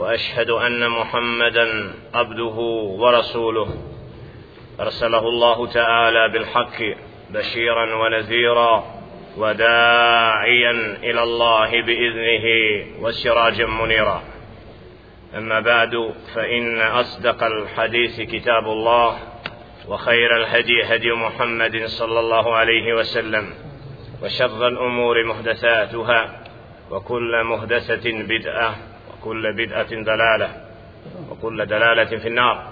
وأشهد أن محمدا عبده ورسوله. أرسله الله تعالى بالحق بشيرا ونذيرا وداعيا إلى الله بإذنه وسراجا منيرا. أما بعد فإن أصدق الحديث كتاب الله وخير الهدي هدي محمد صلى الله عليه وسلم وشر الأمور محدثاتها وكل محدثة بدعة وكل بدعة ضلاله وكل دلالة في النار.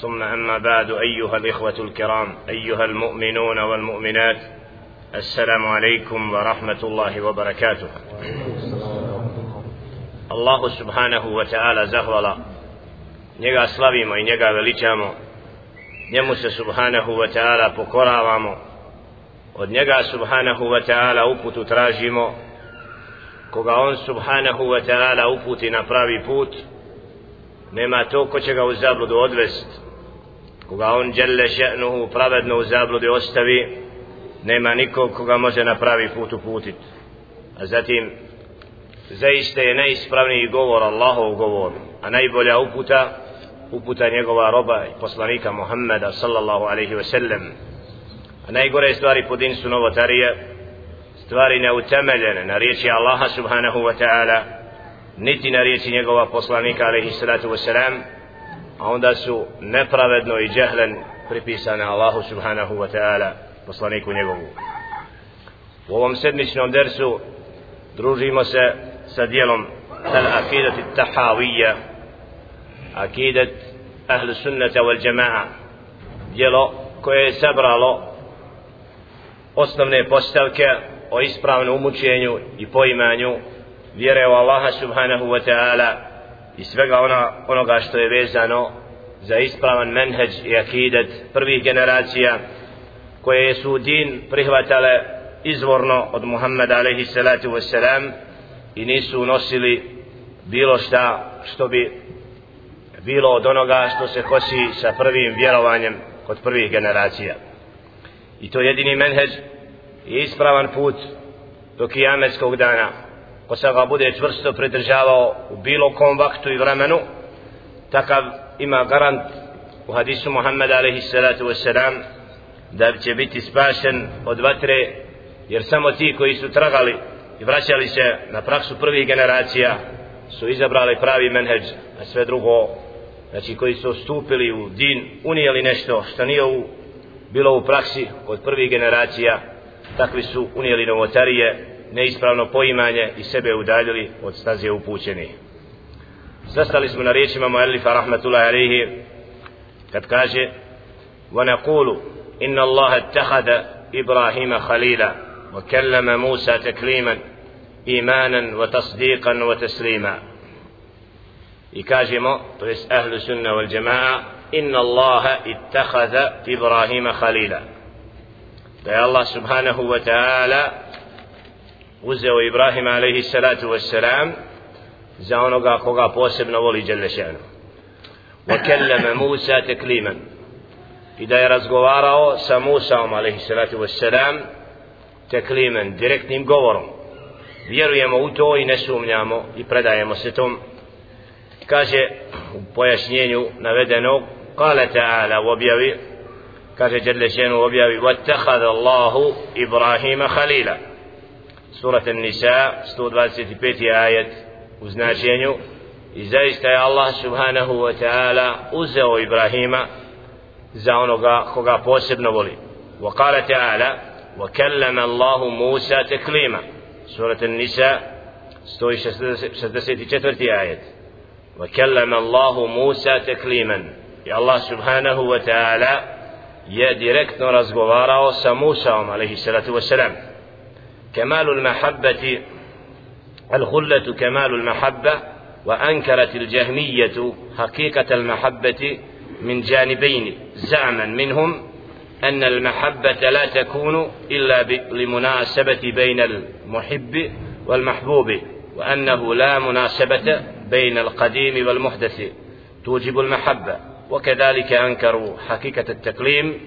ثم أما بعد أيها الإخوة الكرام أيها المؤمنون والمؤمنات السلام عليكم ورحمة الله وبركاته. الله سبحانه وتعالى زهولا. slavimo i njega veličamo njemu se subhanahu wa ta'ala pokoravamo od njega subhanahu wa koga on subhanahu wa ta'ala uputi na pravi put nema to ko će ga u zabludu odvest. Koga on djelle še'nuhu pravedno u zabludi ostavi nema nikog koga može na pravi put uputit. A zatim zaista je najispravniji govor Allahov govor a najbolja uputa uputa njegova roba i poslanika Muhammeda sallallahu alaihi ve sellem a najgore stvari po din su novotarije stvari neutemeljene na riječi Allaha subhanahu wa ta'ala niti na riječi njegova poslanika alaihi salatu wa salam a onda su nepravedno i džehlen pripisane Allahu subhanahu wa ta'ala poslaniku njegovu. U ovom sedmičnom dersu družimo se sa dijelom al-akidat tahavija akidat ahlu sunnata wal jama'a djelo koje je sabralo osnovne postavke o ispravnom umućenju i poimanju vjere u Allaha subhanahu wa ta'ala i svega ona, onoga što je vezano za ispravan menheđ i akidet prvih generacija koje su din prihvatale izvorno od Muhammeda alaihi salatu wasalam i nisu nosili bilo šta što bi bilo od onoga što se kosi sa prvim vjerovanjem kod prvih generacija. I to jedini menheđ i ispravan put do kijametskog dana. Ko se ga bude čvrsto pridržavao u bilo kom vaktu i vremenu, takav ima garant u hadisu Muhammeda alaihi salatu wasalam da će biti spašen od vatre jer samo ti koji su tragali i vraćali se na praksu prvih generacija su izabrali pravi menheđ a sve drugo znači koji su stupili u din unijeli nešto što nije u, bilo u praksi od prvih generacija takvi su unijeli novotarije neispravno poimanje i sebe udaljili od staze upućeni zastali smo na riječima Mu'allifa rahmatullahi alaihi kad kaže ونقول إن الله اتخذ إبراهيم خليلا وكلم موسى تكليما إيمانا وتصديقا وتسليما i kažemo, to jest ahlu sunna wal jamaa, inna Allaha ittakhadha Ibrahima khalila. Da je Allah subhanahu wa ta'ala uzeo Ibrahim alaihi salatu wassalam za onoga koga posebno voli Đelešanu. Wa kallama Musa takliman. I da je razgovarao sa Musaom alaihi salatu wassalam takliman, direktnim govorom. Vjerujemo u to i ne sumnjamo i predajemo se tom kaže u pojašnjenju navedenog kale ta'ala u objavi كاتا جل شين وبيابي واتخذ الله إبراهيم خليلا. سورة النساء سورة باسيتي بيتي آية u značenju. I zaista je الله سبحانه وتعالى uzeo Ibrahima za onoga koga posebno voli وقال تعالى وكلم الله موسى تكليما. سورة النساء sto šezdeset četvrti آية. وكلم الله موسى تكليما. je الله سبحانه وتعالى je direktno razgovarao sa Musaom عليه الصلاة والسلام كمال المحبة الخلة كمال المحبة وأنكرت الجهمية حقيقة المحبة من جانبين زعما منهم أن المحبة لا تكون إلا لمناسبة بين المحب والمحبوب وأنه لا مناسبة بين القديم والمحدث توجب المحبة وكذلك أنكروا حقيقة التكليم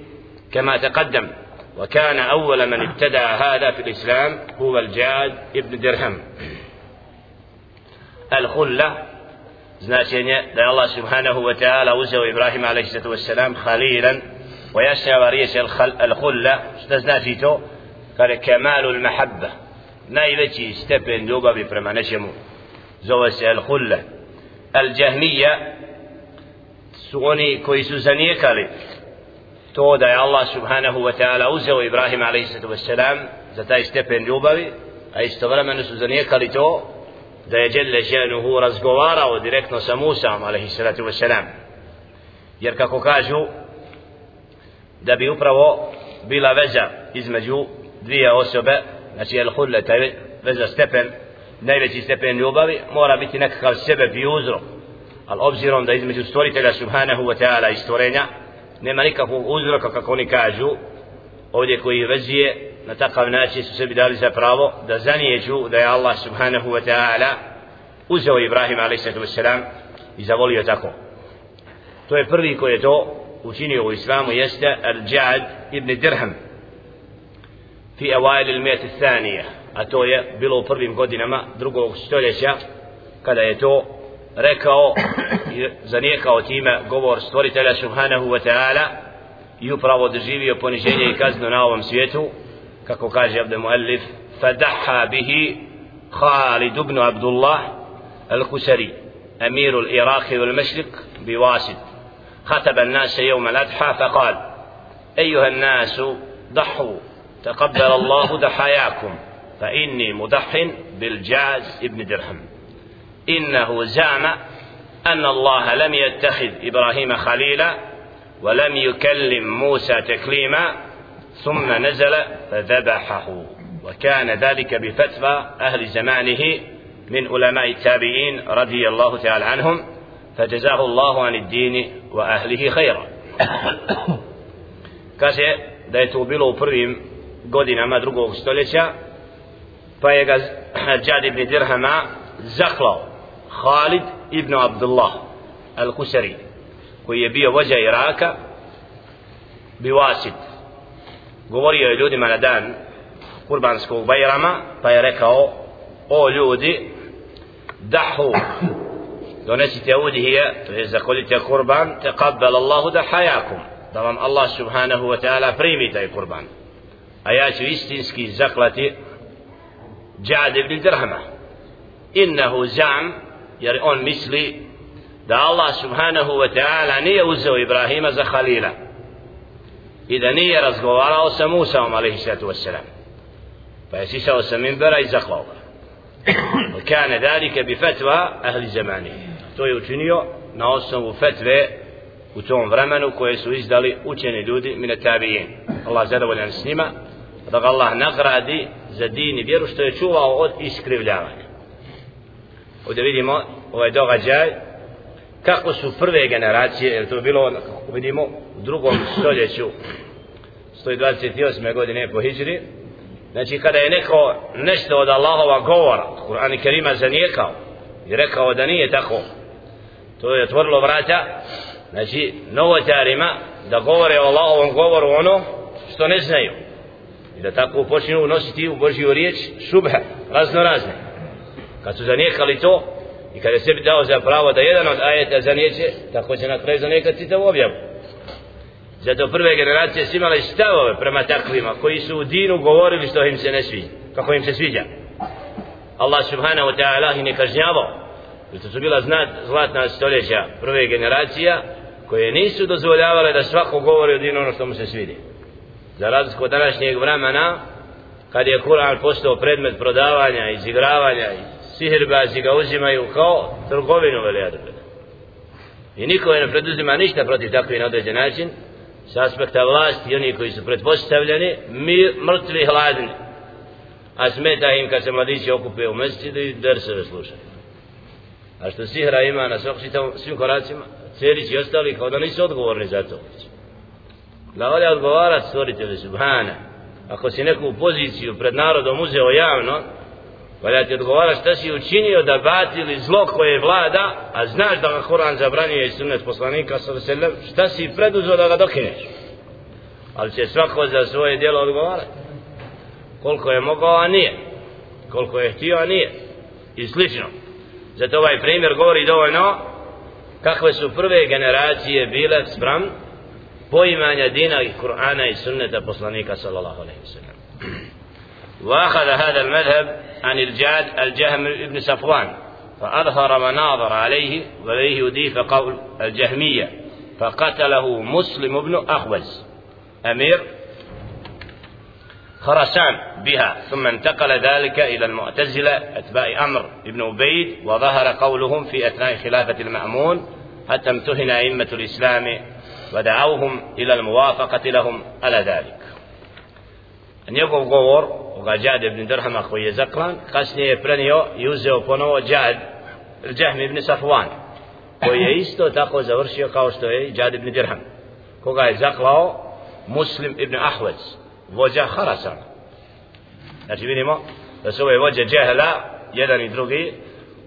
كما تقدم وكان أول من ابتدع هذا في الإسلام هو الجاد ابن درهم الخلة značenje da je Allah subhanahu wa ta'ala uzeo Ibrahima alaihi wassalam khalilan ويشنع ريش الخلة što znači to kaže kemalu mahabba najveći stepen ljubavi prema nečemu zove se al khulla al jahmiya su oni koji su zanijekali to da je Allah subhanahu wa ta'ala uzeo Ibrahim a.s. za taj stepen ljubavi a istovremeno su zanijekali to da je Đelle Ženuhu razgovarao direktno sa Musaom a.s. jer kako kažu da bi upravo bila veza između dvije osobe znači el hudle, taj veza stepen najveći stepen ljubavi mora biti nekakav sebe i uzrok ali obzirom da između stvoritelja subhanahu wa ta'ala i stvorenja nema nikakvog uzroka kako oni kažu ovdje koji vezije na takav način su sebi dali za pravo da zanijeđu da je Allah subhanahu wa ta'ala uzeo Ibrahim a.s. i zavolio tako to je prvi koji je to učinio u islamu jeste Al-Jad ibn Dirham fi awail il-mjeti thanija a to je bilo u prvim godinama drugog stoljeća kada je to rekao i zanijekao time govor stvoritelja subhanahu wa ta'ala i upravo doživio poniženje i kaznu na ovom svijetu kako kaže Abdel Muallif fadaha bihi Khalid ibn Abdullah al-Kusari أمير العراق والمشرق بواسط خطب الناس يوم الأضحى فقال أيها الناس ضحوا تقبل الله ضحاياكم فإني مضح بالجاز ابن درهم إنه زعم أن الله لم يتخذ إبراهيم خليلا ولم يكلم موسى تكليما ثم نزل فذبحه. وكان ذلك بفتوى أهل زمانه من علماء التابعين رضي الله تعالى عنهم فجزاه الله عن الدين وأهله خيرا. Kaže da je to bilo u prvim godinama drugog stoljeća pa je ga Džad ibn Dirhama zaklao. Khalid ibn Abdullah al-Kusari koji je bio vođa Iraka Biwasit govorio je ljudima na dan kurbanskog bajrama pa je rekao o ljudi dahu donesite udhije to je zakolite kurban taqabbal Allahu dahayakum da vam Allah subhanahu wa ta'ala primi taj kurban a ja ću istinski zaklati Džad ibn Dirhama innahu zam jer on misli da Allah subhanahu wa ta'ala nije uzeo Ibrahima za Halila i da nije razgovarao sa Musaom alaihi sallatu wassalam pa je sisao sa minbera i zaklao ga وكان ذلك بفتوى أهل زمانه to je učinio na osnovu fetve u tom vremenu koje su izdali učeni ljudi mine tabijen Allah zadovoljan s njima da ga Allah nagradi za din i vjeru što je čuvao od iskrivljavanja ovdje vidimo ovaj događaj kako su prve generacije jer to je bilo vidimo u drugom stoljeću 128. godine po Hidžri znači kada je neko nešto od Allahova govora Kur'an i Kerima zanijekao i rekao da nije tako to je otvorilo vrata znači novotarima da govore o Allahovom govoru ono što ne znaju i da tako počinu nositi u Božju riječ šubha razno razne kad su zanijekali to i kada je sebi dao za pravo da jedan od ajeta zanijeće tako će na kraju zanijekati to objavu. Zato prve generacije su imali stavove prema takvima koji su u dinu govorili što im se ne sviđa kako im se sviđa. Allah subhanahu wa ta'ala ih ne kažnjavao to su bila znat, zlatna stoljeća prve generacija koje nisu dozvoljavale da svako govori o dinu ono što mu se svidi za razliku od današnjeg vremena kad je Kur'an postao predmet prodavanja izigravanja i sihirbazi ga uzimaju kao trgovinu velijadu i niko je ne preduzima ništa protiv takvih na određen način s aspekta vlasti i oni koji su pretpostavljeni mi mrtvi hladni a smeta im kad se mladići okupe u mjesečidu i drseve slušaju a što sihra ima na svak svim koracima Cerić i ostali kao da nisu odgovorni za to. Da ovdje odgovara stvoritelj Subhana. Ako si neku poziciju pred narodom uzeo javno, Pa valja ti odgovara šta si učinio da batili zlo koje vlada, a znaš da ga Koran zabranio i sunnet poslanika sallam, šta si preduzeo da ga dokineš. Ali će svako za svoje djelo odgovarati. Koliko je mogao, a nije. Koliko je htio, a nije. I slično. Zato ovaj primjer govori dovoljno kakve su prve generacije bile spram poimanja dina i Kur'ana i sunneta poslanika sallallahu alaihi wa sallam. وأخذ هذا المذهب عن الجاد الجهم بن صفوان فأظهر مناظر عليه وإليه يضيف قول الجهمية فقتله مسلم بن أخوز أمير خرسان بها ثم انتقل ذلك إلى المعتزلة أتباع أمر بن أبيد وظهر قولهم في أثناء خلافة المأمون حتى امتهن أئمة الإسلام ودعوهم إلى الموافقة لهم على ذلك. Njegov govor ovoga Džad ibn Drhama koji je zaklan kasnije je prenio i uzeo ponovo Džad Džahm ibn Safwan koji je isto tako završio kao što je Džad ibn Dirham. Koga je zaklao? Muslim ibn Ahvez vođa Harasan. Znači vidimo da su ove vođe Džehla jedan i drugi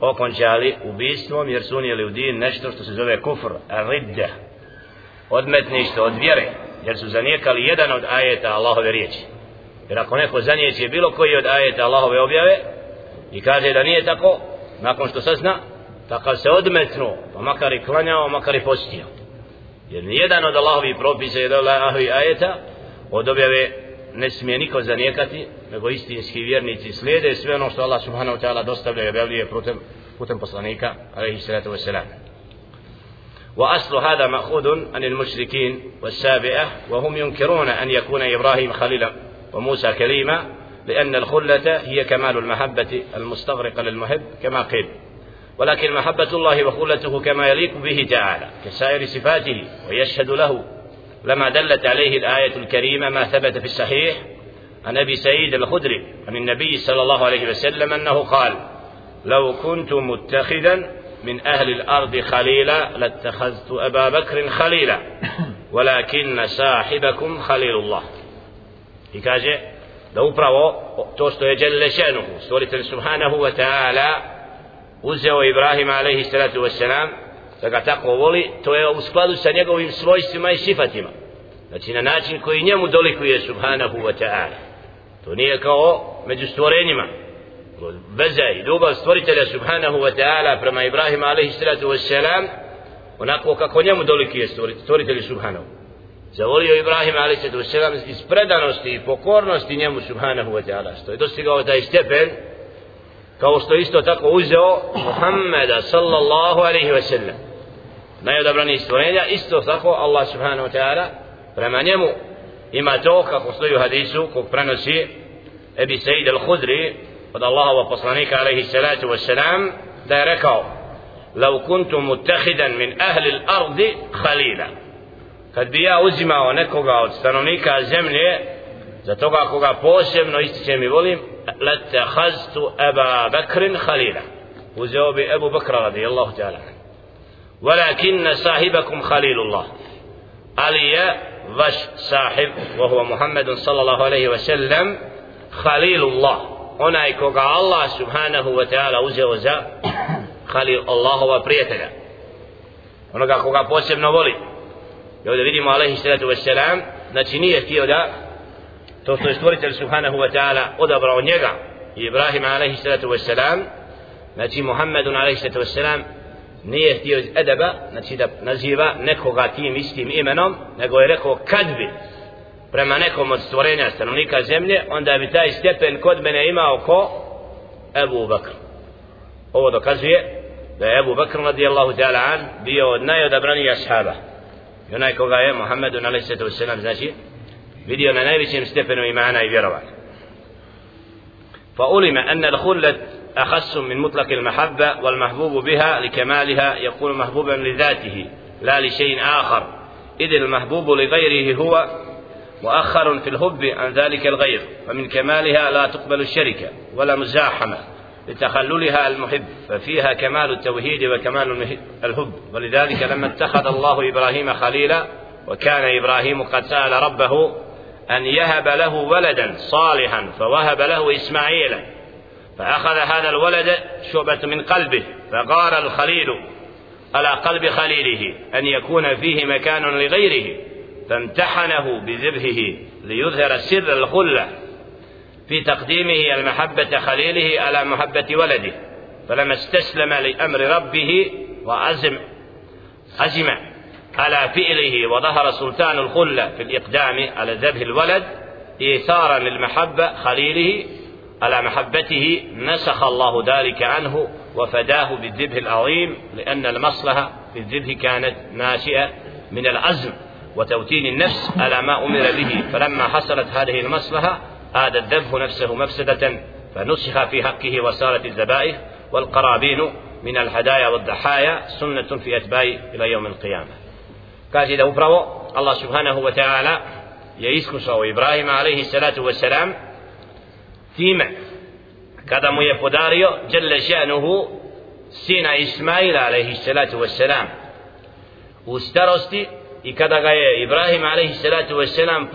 okončali ubistvom jer su unijeli u din nešto što se zove kufr, ridde odmetništvo od vjere jer su zanijekali jedan od ajeta Allahove riječi. jer ako neko zanijeće bilo koji od ajeta Allahove objave i kaže da nije tako nakon što sazna takav se odmetnu pa makar i klanjao makar i postio jer nijedan od Allahovi propisa je da Allahovi ajeta od objave ne smije niko zanijekati nego istinski vjernici slijede sve ono što Allah subhanahu wa ta'ala dostavlja i objavljuje putem, putem poslanika alaihi salatu wa salam وأصل هذا مأخوذ عن المشركين والسابئة وهم ينكرون أن يكون إبراهيم خليلا وموسى كليما لأن الخلة هي كمال المحبة المستغرقة للمحب كما قيل. ولكن محبة الله وخلته كما يليق به تعالى كسائر صفاته ويشهد له. لما دلت عليه الآية الكريمة ما ثبت في الصحيح عن أبي سعيد الخدري عن النبي صلى الله عليه وسلم أنه قال لو كنت متخذا من أهل الأرض خليلا لاتخذت أبا بكر خليلا ولكن صاحبكم خليل الله. I kaže da upravo to što je Đelle Šenuhu, stvoritelj Subhanahu wa ta'ala, uzeo Ibrahima alaihi salatu wa salam, da ga tako voli, to je u skladu sa njegovim svojstvima i sifatima. Znači na način koji njemu dolikuje Subhanahu wa ta'ala. To nije kao među stvorenjima. Veza i ljubav stvoritelja Subhanahu wa ta'ala prema Ibrahima alaihi salatu wa salam, onako kako njemu dolikuje stvoritelju Subhanahu zavolio Ibrahim a.s. iz predanosti i pokornosti njemu subhanahu wa ta'ala što je dostigao taj stepen kao što isto tako uzeo Muhammeda sallallahu alaihi wa sallam najodabrani stvorenja isto tako Allah subhanahu wa ta'ala prema njemu ima to kako stoji u hadisu kog prenosi Ebi Sejid al-Hudri od Allahova poslanika alaihi salatu wa salam da je rekao لو كنت متخذا من أهل الأرض خليلا kad bi ja uzimao nekoga od stanovnika zemlje za toga koga posebno ističem i volim lete haztu Eba Bekrin Halila uzeo bi Ebu Bekra radijallahu ta'ala ولكن صاحبكم خليل الله علي vaš sahib وهو محمد صلى الله عليه وسلم خليل الله onaj koga Allah subhanahu wa ta'ala uzeo za Khalil Allahova prijatelja onoga koga posebno voli I ovdje vidimo alaihi salatu wassalam, znači nije htio da to što je stvoritelj subhanahu wa ta'ala odabrao njega i Ibrahim alaihi salatu wassalam, znači Muhammedun alaihi salatu wassalam nije htio iz edeba, znači da naziva nekoga tim istim imenom, nego je rekao kad bi prema nekom od stvorenja stanovnika zemlje, onda bi taj stepen kod mene imao ko Ebu Bakr. Ovo dokazuje da je Ebu Bakr radijallahu ta'ala an bio od najodabranija ashaba. I onaj koga je Muhammedu na lisetu wasalam znači vidio na najvećem stepenu imana i vjerovanja فعلم أن الخلة أخص من مطلق المحبة والمحبوب بها لكمالها يكون محبوبا لذاته لا لشيء آخر. إذ المحبوب لغيره هو مؤخر في الحب عن ذلك الغير ومن كمالها لا تقبل الشركة ولا مزاحمة. لتخللها المحب ففيها كمال التوحيد وكمال الحب. ولذلك لما اتخذ الله إبراهيم خليلا وكان إبراهيم قد سأل ربه أن يهب له ولدا صالحا فوهب له إسماعيل فأخذ هذا الولد شعبة من قلبه فغار الخليل على قلب خليله أن يكون فيه مكان لغيره؟ فامتحنه بذبحه ليظهر سر الخلة. في تقديمه المحبة خليله على محبة ولده فلما استسلم لأمر ربه وعزم عزم على فعله وظهر سلطان الخلة في الإقدام على ذبح الولد إيثارا للمحبة خليله على محبته نسخ الله ذلك عنه وفداه بالذبح العظيم لأن المصلحة في الذبح كانت ناشئة من العزم وتوتين النفس على ما أمر به. فلما حصلت هذه المصلحة هذا الذبح نفسه مفسدة فنسخ في حقه وصارت الذبائح والقرابين من الهدايا والضحايا سنة في أتباع إلى يوم القيامة. كاجي ده الله سبحانه وتعالى يسكن إبراهيم عليه الصلاة والسلام تيمع kada mu je podario Đerle Žanuhu sina Ismaila alaihissalatu wassalam u starosti i kada ga je Ibrahim alaihissalatu wassalam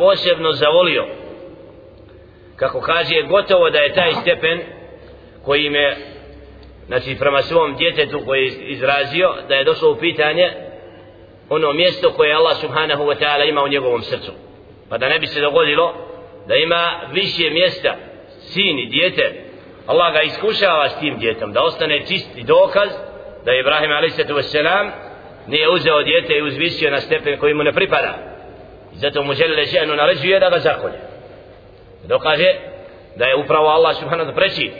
kako kaže gotovo da je taj stepen koji me znači prema svom djetetu koji je izrazio da je došlo u pitanje ono mjesto koje Allah subhanahu wa ta'ala ima u njegovom srcu. Pa da ne bi se dogodilo da ima više mjesta sin i djete Allah ga iskušava s tim djetom da ostane čisti dokaz da je Ibrahim a.s. nije uzeo djete i uzvisio na stepen koji mu ne pripada. Zato mu žele ženu naređuje da ga zakolje dokaže da je upravo Allah subhanahu wa ta'ala preći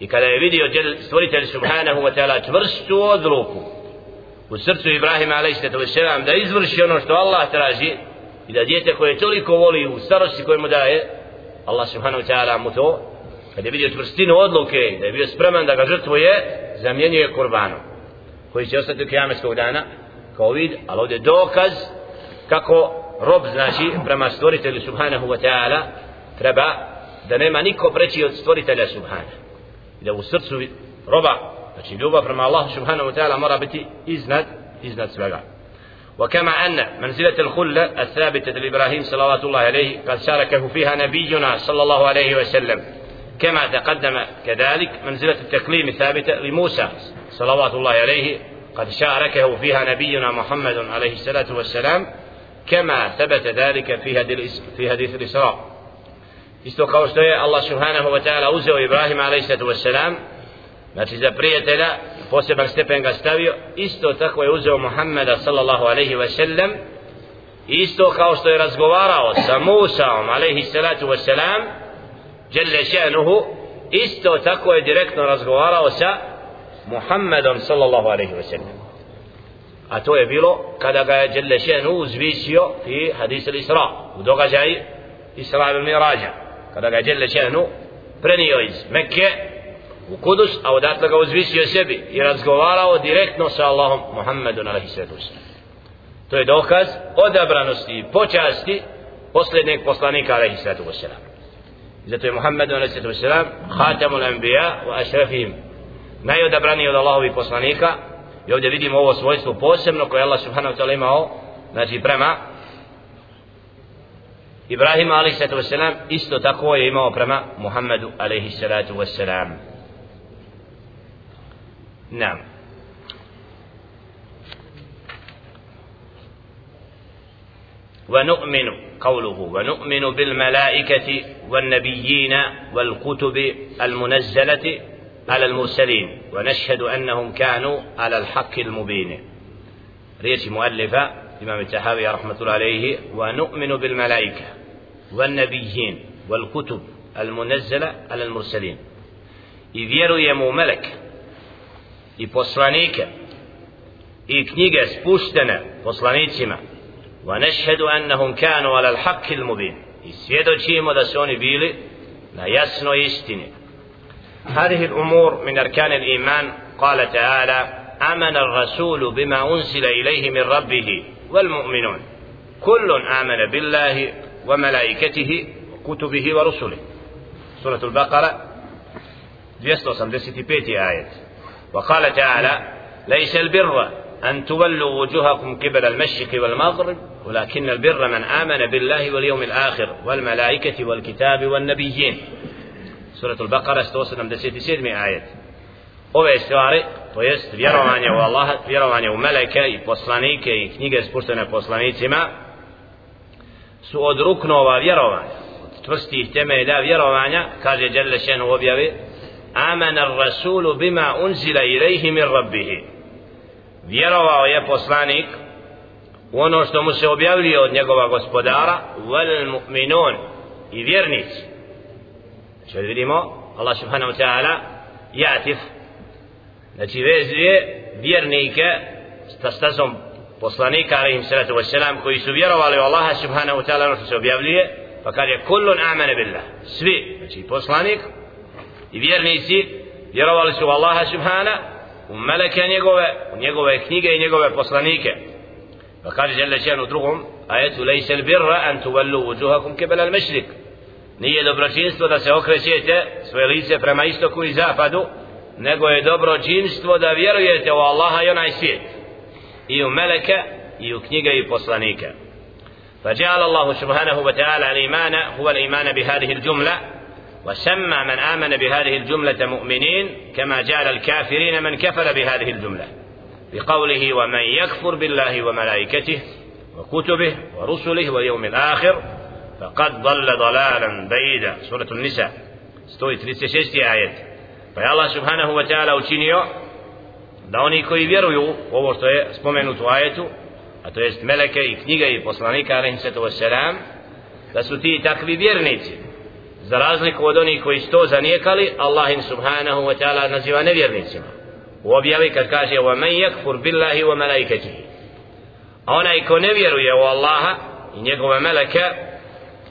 i kada je vidio stvoritelj subhanahu wa ta'ala čvrstu odluku u srcu Ibrahima a.s. da izvrši ono što Allah traži i da djete koje toliko voli u starosti koje mu daje Allah subhanahu wa ta'ala mu to kad je vidio čvrstinu odluke da je bio spreman da ga žrtvuje zamjenjuje kurbanom koji će ostati u kijameskog dana kao vid ali ovdje dokaz kako rob znači prema stvoritelju subhanahu wa ta'ala treba da nema niko preći od stvoritelja subhanahu i da u srcu roba znači ljubav prema Allahu subhanahu wa ta'ala mora biti iznad iznad svega. وكما أن منزلة الخلة الثابتة لإبراهيم صلوات الله عليه قد شاركه فيها نبينا صلى الله عليه وسلم كما تقدم كذلك منزلة التكليم الثابتة لموسى صلوات الله عليه قد شاركه فيها نبينا محمد عليه الصلاة والسلام كما ثبت ذلك في في حديث الإسراء isto kao što je Allah subhanahu wa ta'ala uzeo Ibrahim alaihi sallatu wassalam znači za prijatelja poseban stepen ga stavio isto tako je uzeo Muhammeda sallallahu alaihi wa sallam isto kao što je razgovarao sa Musaom alaihi salatu wa salam jelle še'nuhu isto tako je direktno razgovarao sa Muhammedom sallallahu alaihi wa sallam a to je bilo kada ga je jelle še'nuhu uzvisio i hadis al-Isra u događaj Isra il-Mirađa kada ga je jelle še'nuhu prenio iz Mekke u Kudus, a odatle ga uzvisio sebi i razgovarao direktno sa Allahom Muhammedu na a.s. To je dokaz odabranosti i počasti posljednjeg poslanika a.s. Zato je Muhammedun a.s. Hatamul Anbiya wa Ashrafihim najodabraniji od Allahovi poslanika i ovdje vidimo ovo svojstvo posebno koje Allah subhanahu wa ta'ala imao znači prema Sallatu wasalam isto tako je imao prema Muhammedu wasalam نعم ونؤمن قوله ونؤمن بالملائكة والنبيين والكتب المنزلة على المرسلين ونشهد أنهم كانوا على الحق المبين ريش مؤلفة إمام التحاوي رحمة الله عليه ونؤمن بالملائكة والنبيين والكتب المنزلة على المرسلين. إذ يروا ملك i poslanike i knjige spuštene poslanicima wa nešhedu annahum kanu ala al-haqqi al-mubin i svjedočimo da su oni bili هذه الأمور من أركان الإيمان. قال تعالى آمن الرسول بما أنزل إليه من ربه والمؤمنون. كل آمن بالله وملائكته وكتبه ورسله سورة البقرة 285. آية وقال تعالى ليس البر أن تولوا وجوهكم قبل المشرق والمغرب ولكن البر من آمن بالله واليوم الآخر والملائكة والكتاب والنبيين سورة البقرة 177. آية ove stvari, to jest vjerovanje u Allaha, vjerovanje u meleke i poslanike i knjige spuštene poslanicima, su od ruknova vjerovanja, od čvrstih temelja vjerovanja, kaže Đelešen u objavi, Amana rasulu bima unzila ilaihi min rabbihi. Vjerovao je poslanik u ono što mu se objavljuje od njegova gospodara, wal mu'minun i vjernici. znači vidimo, Allah subhanahu wa ta'ala, jatif, znači vezuje vjernike sa stazom poslanika alaihim salatu wassalam koji su vjerovali u Allaha subhanahu wa ta'ala ono što se objavljuje pa kaže kullun amene billah. Svi znači poslanik i vjernici vjerovali su u Allaha subhana u meleke njegove u njegove knjige i njegove poslanike. Pa kaže žele še'an u drugom ajetu lejse birra an tuvallu vujuhakum kebel al mešrik nije dobročinstvo da se okrećete svoje lice prema istoku i zapadu nego je dobročinstvo da vjerujete u Allaha i onaj svijet. I u meleke i u knjige i poslanike. فجعل الله سبحانه وتعالى الإيمان هو الإيمان بهذه الجملة وسمى من آمن بهذه الجملة مؤمنين كما جعل الكافرين من كفر بهذه الجملة بقوله ومن يكفر بالله وملائكته وكتبه ورسله واليوم الآخر فقد ضل ضلالا بعيدا سورة النساء 136 آية Allah subhanahu wa ta'ala učinio da oni koji vjeruju ovo što je spomenuto u ajetu, a to jest meleke i knjige i poslanika alaihim sallatu wassalam, da su ti takvi vjernici. Za razliku od onih koji su to zanijekali, Allah im subhanahu wa ta'ala naziva nevjernicima. U objavi kad kaže وَمَنْ يَكْفُرْ بِاللَّهِ وَمَلَيْكَتِهِ A onaj ko ne vjeruje u Allaha i njegove meleke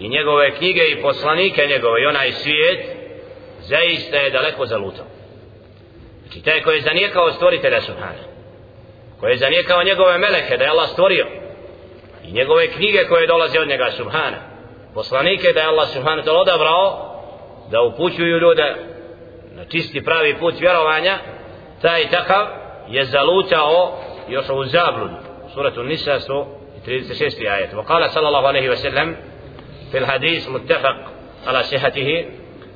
i njegove knjige i poslanike njegove i onaj svijet, zaista je daleko zalutao. Znači taj koji je zanijekao stvoritelja Subhana, koji je zanijekao njegove meleke da je Allah stvorio i njegove knjige koje dolaze od njega Subhana, poslanike da je Allah Subhana to odabrao da upućuju ljude na čisti pravi put vjerovanja, taj takav je zalutao još u zabludu. Suratu Nisa 136. ajet. وقال صلى الله عليه وسلم في الحديث متفق على صحته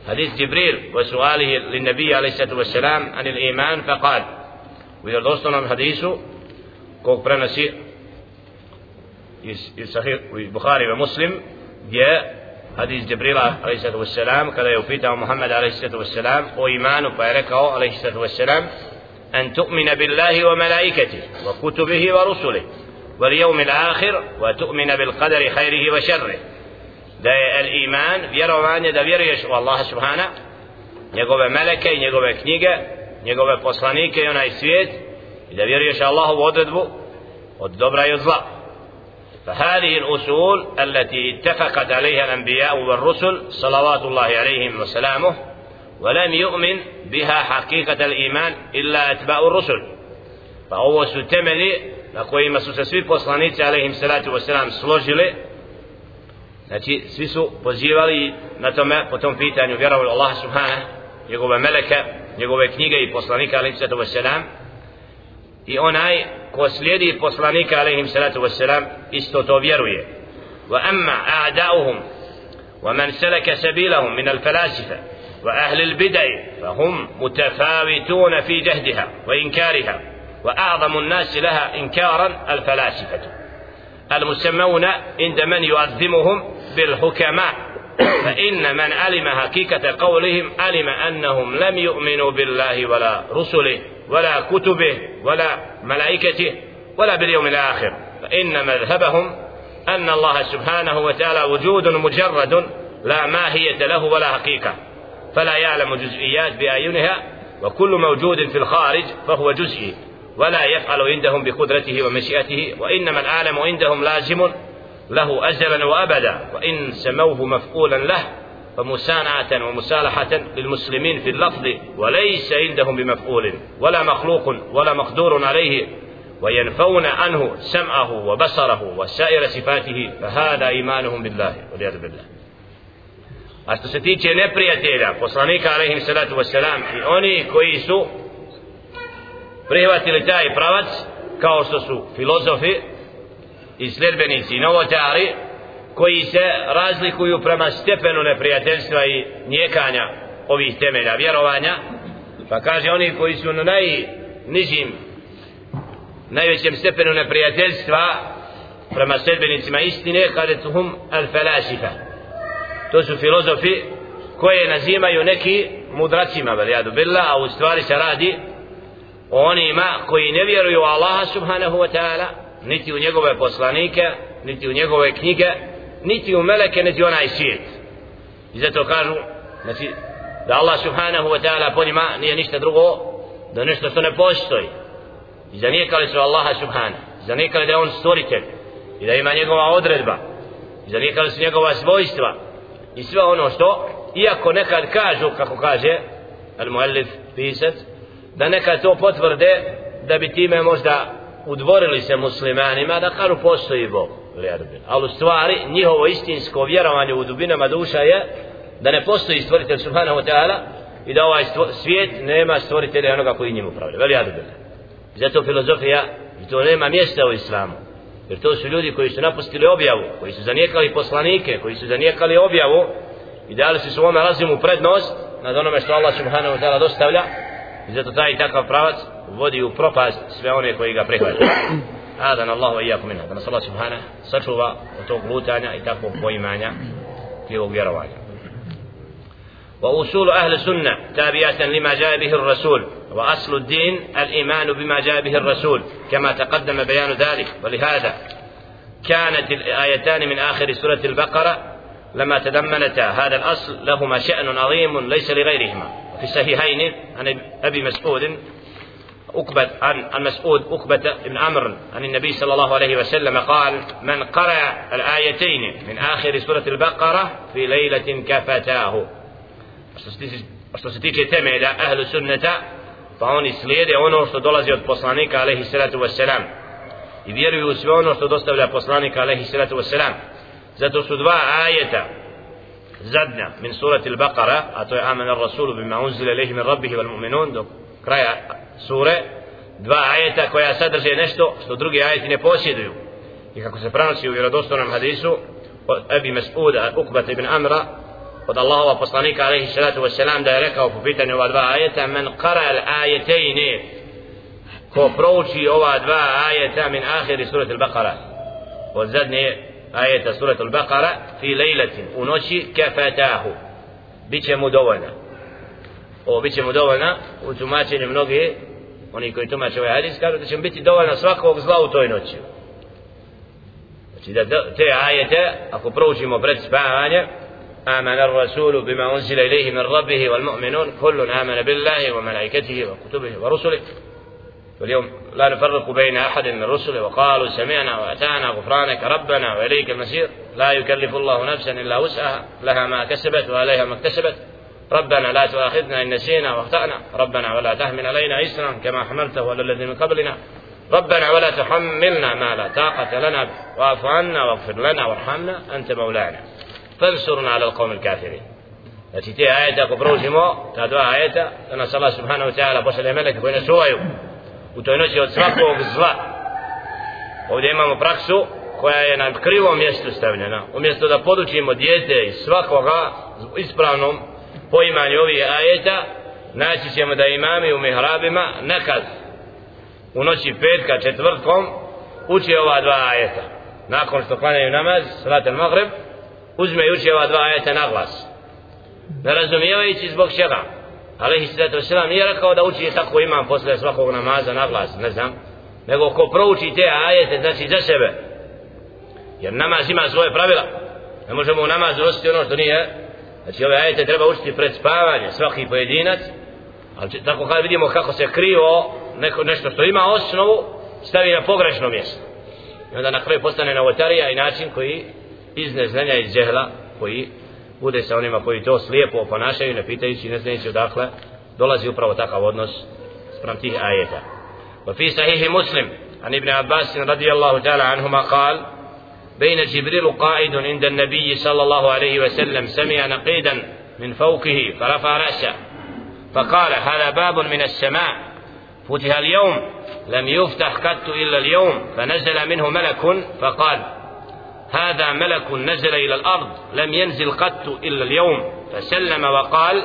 حديث جبريل وسؤاله للنبي عليه الصلاة والسلام عن الإيمان فقال. وإذا دوستنا من حديثه كوك برنسي صحيح البخاري ومسلم جاء حديث جبريل عليه الصلاة والسلام. كذا يوفيته محمد عليه الصلاة والسلام. وإيمان وباركة عليه الصلاة والسلام. أن تؤمن بالله وملائكته وكتبه ورسله واليوم الآخر وتؤمن بالقدر خيره وشره. Da je el iman vjerovanje da vjeruješ u Allaha subhana njegove meleke i njegove knjige njegove poslanike i onaj svijet i da vjeruješ Allahovu odredbu od dobra i od zla فهذه الأصول التي اتفقت عليها الأنبياء والرسل صلوات الله عليهم وسلامه ولم يؤمن بها حقيقة الإيمان إلا أتباع الرسل فهو ستملي na kojima su se svi poslanici alaihim salatu wasalam složili znači svi su pozivali na tome po tom pitanju vjerovali Allah subhanahu njegove meleke njegove knjige i poslanika alaihi sallatu wasalam i onaj ko slijedi poslanika alaihi sallatu wasalam isto to vjeruje wa amma a'da'uhum ومن سلك سبيلهم من الفلاسفة وأهل البدع فهم متفاوتون في جهدها وإنكارها وأعظم الناس لها إنكارا الفلاسفة المسمون عند من يؤذمهم بالحكماء. فإن من علم حقيقة قولهم علم أنهم لم يؤمنوا بالله ولا رسله ولا كتبه ولا ملائكته ولا باليوم الآخر. فإن مذهبهم أن الله سبحانه وتعالى وجود مجرد لا ماهية له ولا حقيقة. فلا يعلم جزئيات بأعينها وكل موجود في الخارج فهو جزئي ولا يفعل عندهم بقدرته ومشيئته وإنما العالم عندهم لازم له أجلا وأبدا وإن سموه مفعولا له فمسانعة ومسالحة للمسلمين في اللفظ وليس عندهم بمفعول ولا مخلوق ولا مقدور عليه وينفون عنه سمعه وبصره وسائر صفاته فهذا إيمانهم بالله والعياذ بالله. A što se tiče neprijatelja poslanika alaihim salatu wasalam i oni koji su prihvatili taj pravac kao što su filozofi i sljedbenici i novotari koji se razlikuju prema stepenu neprijateljstva i njekanja ovih temelja vjerovanja. Pa kaže oni koji su na najnižim najvećem stepenu neprijateljstva prema sljedbenicima istine kada su hum al falasifa to su filozofi koje nazimaju neki mudracima veljadu billah a u stvari se radi o onima koji ne vjeruju u Allaha subhanahu wa ta'ala niti u njegove poslanike niti u njegove knjige niti u meleke niti onaj svijet. I zato kažu znači da Allah subhanahu wa ta'ala po njima nije ništa drugo da nešto što ne postoji. I zanijekali su Allaha subhanahu zanijekali da je on stvoritelj i da ima njegova odredba. I zanijekali su njegova svojstva i sve ono što iako nekad kažu kako kaže al muallif pisac da nekad to potvrde da bi time možda udvorili se muslimanima da kažu postoji Bog ali u stvari njihovo istinsko vjerovanje u dubinama duša je da ne postoji stvoritelj subhanahu wa ta'ala i da ovaj svijet nema stvoritelja onoga koji njim upravlja. Veli adubila zato filozofija i to nema mjesta u islamu. Jer to su ljudi koji su napustili objavu koji su zanijekali poslanike koji su zanijekali objavu i dali su svome razimu prednost nad onome što Allah subhanahu wa ta'ala dostavlja. I zato taj takav pravac vodi u propast sve one koji ga prihvataju Adan Allahu i jako minna da nas Allah subhanahu sačuva od tog lutanja i takvog poimanja tijevog vjerovanja. وأصول أهل السنة تابعة لما جاء به الرسول وأصل الدين الإيمان بما جاء به الرسول كما تقدم بيان ذلك ولهذا كانت الآيتان من آخر سورة البقرة لما تضمنتا هذا الأصل لهما شأن عظيم ليس لغيرهما في الصحيحين عن أبي مسعود أكبت عن المسعود أكبة بن عمرو عن النبي صلى الله عليه وسلم قال من قرأ الآيتين من آخر سورة البقرة في ليلة كفتاه što se tiče temelja ahlu sunneta pa oni slijede ono što dolazi od poslanika alaihi salatu wassalam i vjeruju u sve ono što dostavlja poslanika alaihi salatu wassalam zato su dva ajeta zadnja min surati al-Baqara a to je amen ar-rasulu bima unzile alaihi min rabbihi wal mu'minun do kraja sure dva ajeta koja sadrže nešto što drugi ajeti ne posjeduju i kako se prenosi u vjerodostojnom hadisu od Abi Mas'uda Ukbata ibn Amra od Allahova poslanika alaihi salatu wasalam da je rekao po pitanju ova dva ajeta men qara al ajetejne ko prouči ova dva ajeta min ahiri surat al-Baqara od zadnje ajeta surat al-Baqara fi lejletin u noći kafatahu biće mu dovoljna ovo biće mu dovoljna u tumačenju mnogi oni koji tumače ovaj hadis kažu da će biti dovoljna svakog zla u toj noći znači da te ajete ako proučimo pred spavanje آمن الرسول بما أنزل إليه من ربه والمؤمنون كل آمن بالله وملائكته وكتبه ورسله واليوم لا نفرق بين أحد من رسله وقالوا سمعنا وأتانا غفرانك ربنا وإليك المسير لا يكلف الله نفسا إلا وسعها. لها ما كسبت وعليها ما اكتسبت. ربنا لا تؤاخذنا إن نسينا وأخطأنا. ربنا ولا تحمل علينا إسرا كما حملته على الذين من قبلنا. ربنا ولا تحملنا ما لا طاقة لنا واعف عنا واغفر لنا وارحمنا. أنت مولانا. فانصرنا على القوم الكافرين. Znači ako dva ajeta, nas Allah subhanahu wa ta'ala pošalje meleke koji nas čuvaju u toj noći od svakog zla. Ovdje imamo praksu koja je na krivom mjestu stavljena. Umjesto da podučimo dijete iz svakoga ispravnom poimanju ovih ajeta, naći ćemo da imami u mihrabima nekad u noći petka četvrtkom uči ova dva ajeta. Nakon što klanjaju namaz, salat al-maghrib, uzme i uči ova dva ajeta na glas ne razumijevajući zbog čega alaihi sallatu wasallam, nije rekao da uči tako imam posle svakog namaza na glas ne znam. Nego ko prouči te ajete znači za sebe. Jer namaz ima svoje pravila. Ne možemo u namazu nositi ono što nije. Znači ove ajete treba učiti pred spavanje svaki pojedinac. Ali tako kad vidimo kako se krivo neko, nešto što ima osnovu stavi na pogrešno mjesto. I onda na kraju postane novotarija i način koji iz neznanja iz džehla koji bude sa onima koji to slijepo ponašaju ne pitajući ne znajući odakle dolazi upravo takav odnos sprem tih ajeta. وفي صحيح مسلم عن ابن عباس رضي الله تعالى عنهما قال بين جبريل قائد عند النبي صلى الله عليه وسلم سمع نقيدا من فوقه فرفع رأسه فقال هذا باب من السماء فتح اليوم لم يفتح قط إلا اليوم فنزل منه ملك فقال هذا ملك نزل إلى الأرض لم ينزل قط إلا اليوم. فسلم وقال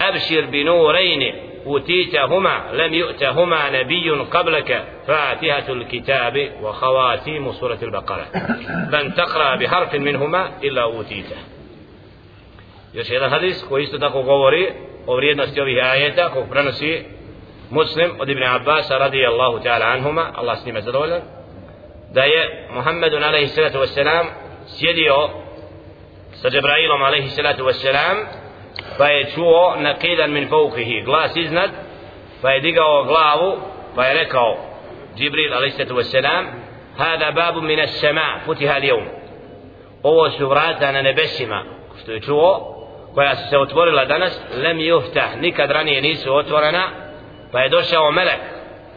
أبشر بنورين أوتيتهما لم يؤتهما نبي قبلك. فاتحة الكتاب وخواتيم سورة البقرة. لن تقرأ بحرف منهما إلا أوتيته. Još jedan hadis koji isto tako govori o vrijednosti ovih ajeta kog prenosi muslim od Ibn Abbas radijallahu ta'ala anhuma. Allah s njime zadovoljan. Da je Muhammedun alaihi salatu wassalam sjedio sa Džebrailom alaihi salatu wassalam pa je čuo naqidan min faukihi glas iznad pa je digao glavu pa je rekao Jibril alaihi salatu wassalam hada babu min as-sama futiha al-yawm ovo su vrata na nebesima što je čuo koja su se otvorila danas lem yuftah nikad ranije nisu otvorena pa je došao melek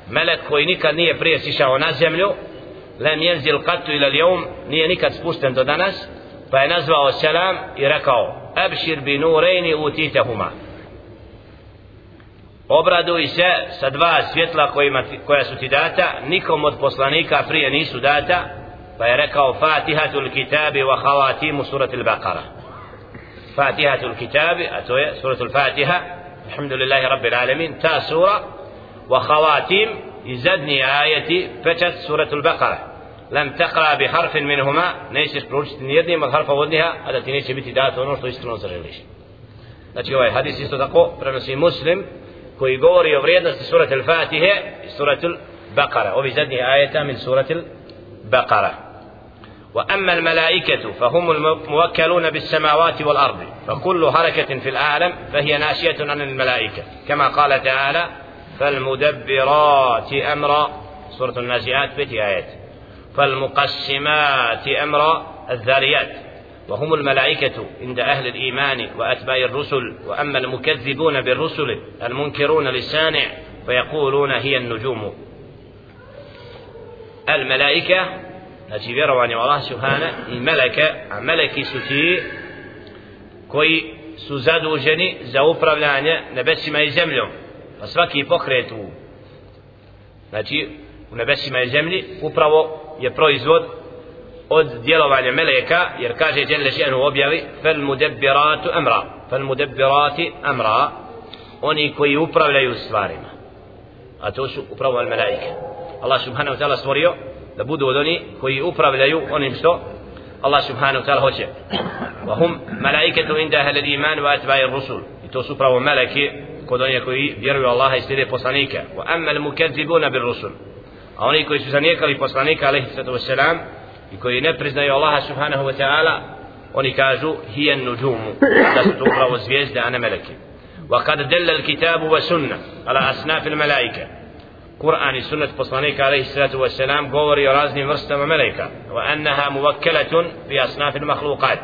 melek koji nikad nije prije sišao na zemlju lem jenzil katu ila ljom nije nikad spušten do danas pa je nazvao selam i rekao abšir bi nurejni utitehuma obraduj se sa dva svjetla kojima, koja su ti data nikom od poslanika prije nisu data pa je rekao fatihatul kitabi wa havatimu suratul baqara fatihatul kitabi a to je suratul fatiha alhamdulillahi rabbil alamin ta sura wa khawatim i zadnji ajeti pečat suratul baqara لم تقرأ بحرف منهما nećeš proučiti ni jednim od harfa vodniha a da ti neće biti dato ono što iskreno zaželiš znači ovaj hadis isto tako prenosi muslim koji govori o vrijednosti surat al-Fatihe i surat al-Baqara ovi zadnji ajeta min surat al-Baqara وأما الملائكة فهم الموكلون بالسماوات والأرض فكل حركة في العالم فهي ناشية عن الملائكة كما قال تعالى فالمدبرات أمرا سورة النازعات بيت آيات فالمقسمات أمر الذاريات وهم الملائكة عند أهل الإيمان وأتباع الرسل وأما المكذبون بالرسل المنكرون للسانع فيقولون هي النجوم. الملائكة نتي بيرواني والله سبحانه الملكة ملك ستي كوي سوزادو جني زاوبرا بلاني نبسي ما يزملو فسفاكي بوكريتو نتي ونبسي ما يزملي وبرو je proizvod od djelovanja meleka jer kaže Jelle Ženu objavi fel mudebbiratu amra fel mudebbirati amra oni koji upravljaju stvarima a to su upravo al melaike Allah subhanahu wa ta'ala stvorio da budu od oni koji upravljaju onim što Allah subhanahu wa ta'ala hoće wa hum malaikatu inda ahli al-iman wa atba'i ar-rusul i to su upravo meleki kod onih koji vjeruju Allaha i slijede poslanike wa amma al-mukazzibuna bir-rusul a oni koji su zanijekali poslanika alaihi sallatu wasalam i koji ne priznaju Allaha subhanahu wa ta'ala oni kažu hijen nuđumu da su to upravo zvijezde a ne meleki وقد دل الكتاب والسنة على أصناف الملائكة قرآن سنة poslanika عليه الصلاة والسلام o raznim vrstama meleka وأنها موكلة في أصناف المخلوقات